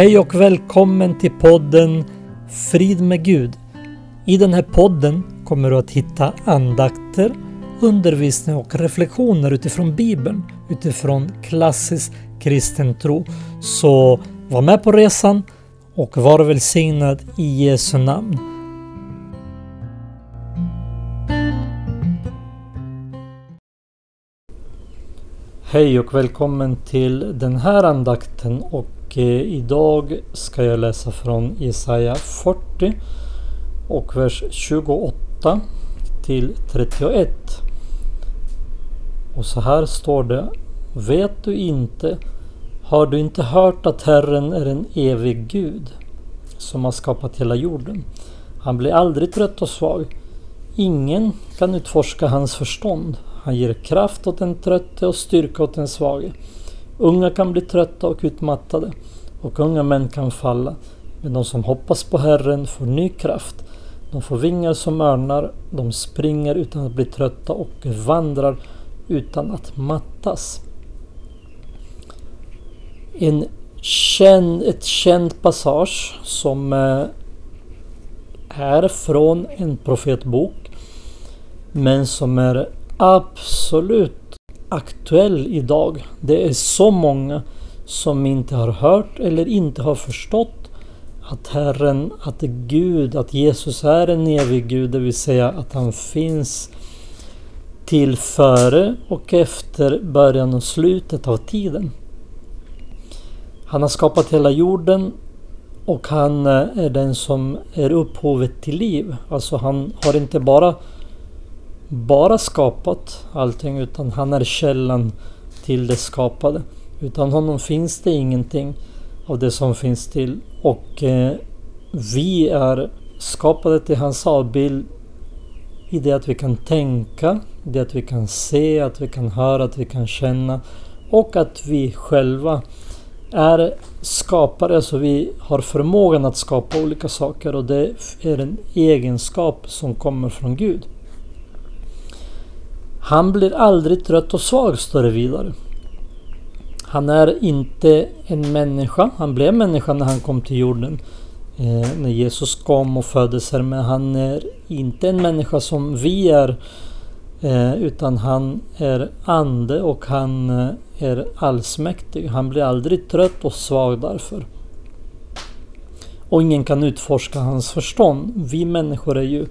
Hej och välkommen till podden Frid med Gud. I den här podden kommer du att hitta andakter, undervisning och reflektioner utifrån Bibeln, utifrån klassisk kristen tro. Så var med på resan och var välsignad i Jesu namn. Hej och välkommen till den här andakten och eh, idag ska jag läsa från Jesaja 40 och vers 28 till 31. Och så här står det Vet du inte, har du inte hört att Herren är en evig Gud som har skapat hela jorden? Han blir aldrig trött och svag. Ingen kan utforska hans förstånd. Han ger kraft åt den trötte och styrka åt den svage. Unga kan bli trötta och utmattade och unga män kan falla. Men de som hoppas på Herren får ny kraft. De får vingar som örnar, de springer utan att bli trötta och vandrar utan att mattas. En känd, ett känt passage som eh, är från en profetbok men som är absolut aktuell idag. Det är så många som inte har hört eller inte har förstått att Herren, att Gud, att Jesus är en evig Gud, det vill säga att han finns till före och efter början och slutet av tiden. Han har skapat hela jorden och han eh, är den som är upphovet till liv. Alltså han har inte bara bara skapat allting utan han är källan till det skapade. Utan honom finns det ingenting av det som finns till. Och eh, vi är skapade till hans avbild i det att vi kan tänka, i det att vi kan se, att vi kan höra, att vi kan känna och att vi själva är skapare, så vi har förmågan att skapa olika saker och det är en egenskap som kommer från Gud. Han blir aldrig trött och svag, står det vidare. Han är inte en människa. Han blev människa när han kom till jorden. Eh, när Jesus kom och föddes här. Men han är inte en människa som vi är. Eh, utan han är ande och han eh, är allsmäktig. Han blir aldrig trött och svag därför. Och ingen kan utforska hans förstånd. Vi människor är ju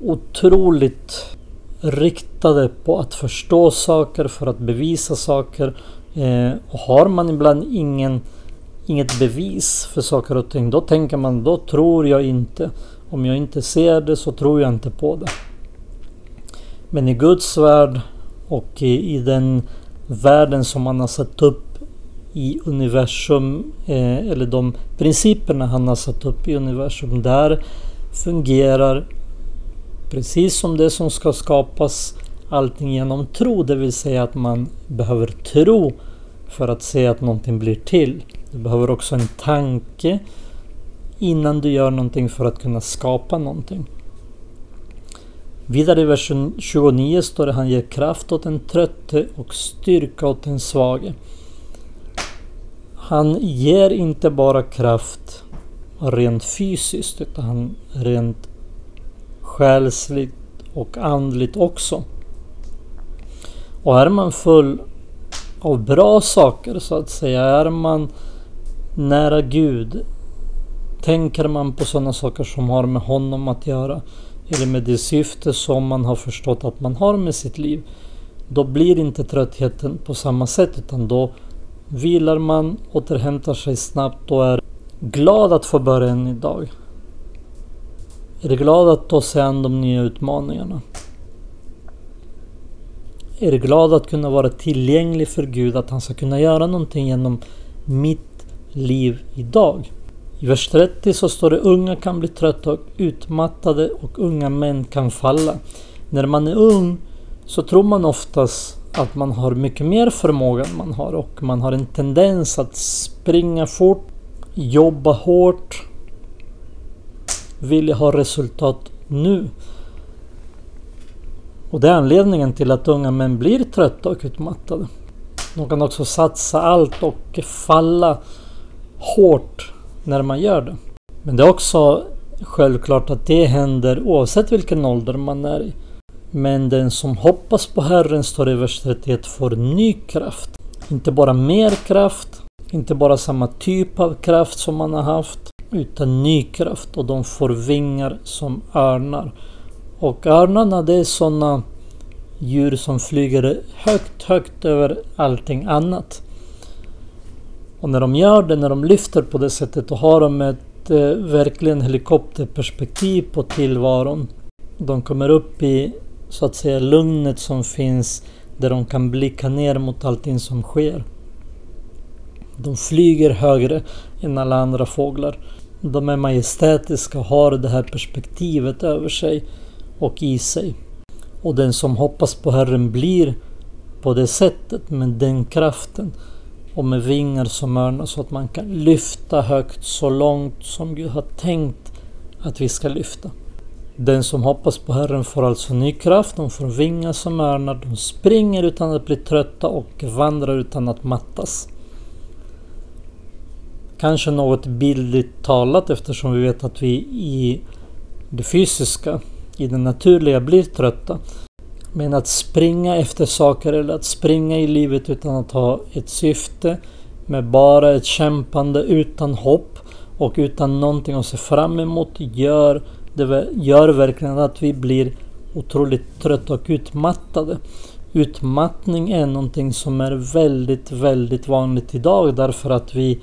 otroligt riktade på att förstå saker för att bevisa saker. Eh, och har man ibland ingen, inget bevis för saker och ting, då tänker man då tror jag inte. Om jag inte ser det så tror jag inte på det. Men i Guds värld och i, i den världen som han har satt upp i universum, eh, eller de principerna han har satt upp i universum, där fungerar Precis som det som ska skapas allting genom tro, det vill säga att man behöver tro för att se att någonting blir till. Du behöver också en tanke innan du gör någonting för att kunna skapa någonting. Vidare i vers 29 står det han ger kraft åt den trötte och styrka åt den svage. Han ger inte bara kraft rent fysiskt utan han rent själsligt och andligt också. Och är man full av bra saker så att säga, är man nära Gud, tänker man på sådana saker som har med honom att göra eller med det syfte som man har förstått att man har med sitt liv. Då blir inte tröttheten på samma sätt utan då vilar man, återhämtar sig snabbt och är glad att få börja en ny dag. Är du glad att ta sig an de nya utmaningarna? Är du glad att kunna vara tillgänglig för Gud, att han ska kunna göra någonting genom mitt liv idag? I vers 30 så står det unga kan bli trötta och utmattade och unga män kan falla. När man är ung så tror man oftast att man har mycket mer förmåga än man har och man har en tendens att springa fort, jobba hårt, vilja ha resultat nu. Och det är anledningen till att unga män blir trötta och utmattade. De kan också satsa allt och falla hårt när man gör det. Men det är också självklart att det händer oavsett vilken ålder man är i. Men den som hoppas på Herren, står i vers 31, får ny kraft. Inte bara mer kraft, inte bara samma typ av kraft som man har haft, utan ny kraft och de får vingar som örnar. Och örnarna det är sådana djur som flyger högt, högt över allting annat. Och när de gör det, när de lyfter på det sättet, då har de ett eh, verkligen helikopterperspektiv på tillvaron. De kommer upp i så att säga lugnet som finns där de kan blicka ner mot allting som sker. De flyger högre än alla andra fåglar. De är majestätiska och har det här perspektivet över sig och i sig. Och den som hoppas på Herren blir på det sättet med den kraften och med vingar som örnar så att man kan lyfta högt så långt som Gud har tänkt att vi ska lyfta. Den som hoppas på Herren får alltså ny kraft, de får vingar som örnar, de springer utan att bli trötta och vandrar utan att mattas. Kanske något bildligt talat eftersom vi vet att vi i det fysiska, i det naturliga blir trötta. Men att springa efter saker eller att springa i livet utan att ha ett syfte med bara ett kämpande utan hopp och utan någonting att se fram emot gör, det gör verkligen att vi blir otroligt trötta och utmattade. Utmattning är någonting som är väldigt, väldigt vanligt idag därför att vi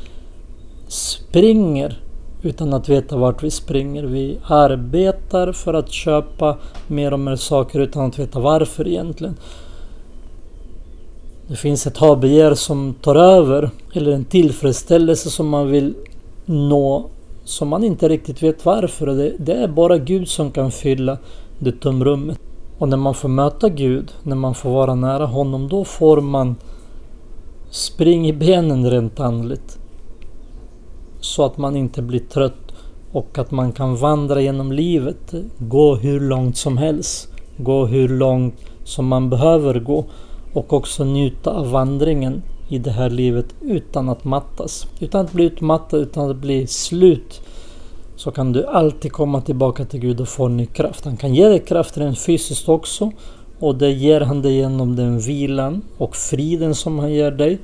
springer utan att veta vart vi springer. Vi arbetar för att köpa mer och mer saker utan att veta varför egentligen. Det finns ett habegär som tar över eller en tillfredsställelse som man vill nå som man inte riktigt vet varför. Det, det är bara Gud som kan fylla det tomrummet. Och när man får möta Gud, när man får vara nära honom, då får man spring i benen rent andligt så att man inte blir trött och att man kan vandra genom livet. Gå hur långt som helst. Gå hur långt som man behöver gå och också njuta av vandringen i det här livet utan att mattas. Utan att bli utmattad, utan att bli slut. Så kan du alltid komma tillbaka till Gud och få ny kraft. Han kan ge dig kraft rent fysiskt också. Och det ger han dig genom den vilan och friden som han ger dig.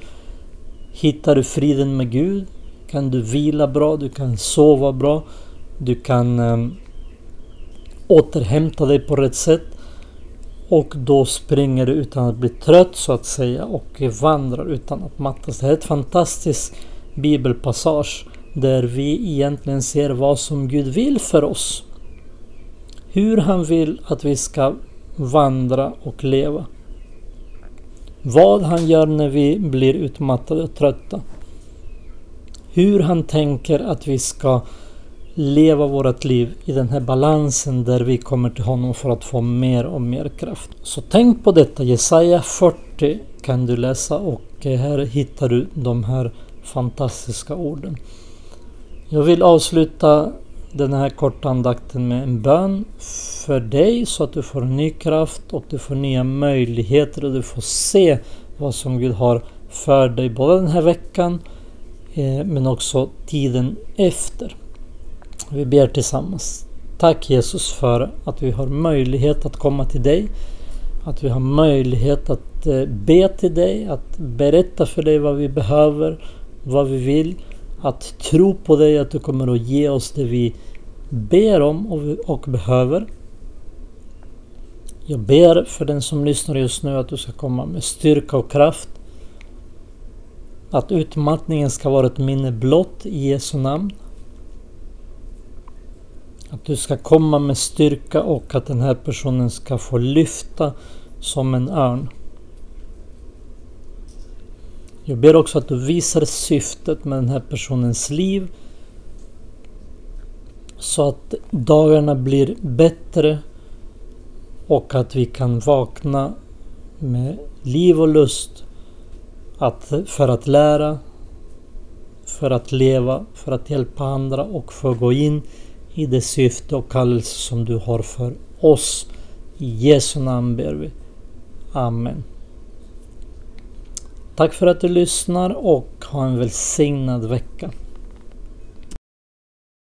Hittar du friden med Gud kan du vila bra, du kan sova bra, du kan um, återhämta dig på rätt sätt. Och då springer du utan att bli trött så att säga och vandrar utan att mattas. Det här är ett fantastiskt bibelpassage där vi egentligen ser vad som Gud vill för oss. Hur han vill att vi ska vandra och leva. Vad han gör när vi blir utmattade och trötta hur han tänker att vi ska leva vårt liv i den här balansen där vi kommer till honom för att få mer och mer kraft. Så tänk på detta. Jesaja 40 kan du läsa och eh, här hittar du de här fantastiska orden. Jag vill avsluta den här korta andakten med en bön för dig så att du får ny kraft och du får nya möjligheter och du får se vad som Gud har för dig både den här veckan Eh, men också tiden efter. Vi ber tillsammans. Tack Jesus för att vi har möjlighet att komma till dig. Att vi har möjlighet att eh, be till dig, att berätta för dig vad vi behöver, vad vi vill. Att tro på dig att du kommer att ge oss det vi ber om och behöver. Jag ber för den som lyssnar just nu att du ska komma med styrka och kraft att utmattningen ska vara ett minne blott i Jesu namn. Att du ska komma med styrka och att den här personen ska få lyfta som en örn. Jag ber också att du visar syftet med den här personens liv. Så att dagarna blir bättre och att vi kan vakna med liv och lust att, för att lära, för att leva, för att hjälpa andra och för att gå in i det syfte och kallelse som du har för oss. I Jesu namn ber vi. Amen. Tack för att du lyssnar och ha en välsignad vecka.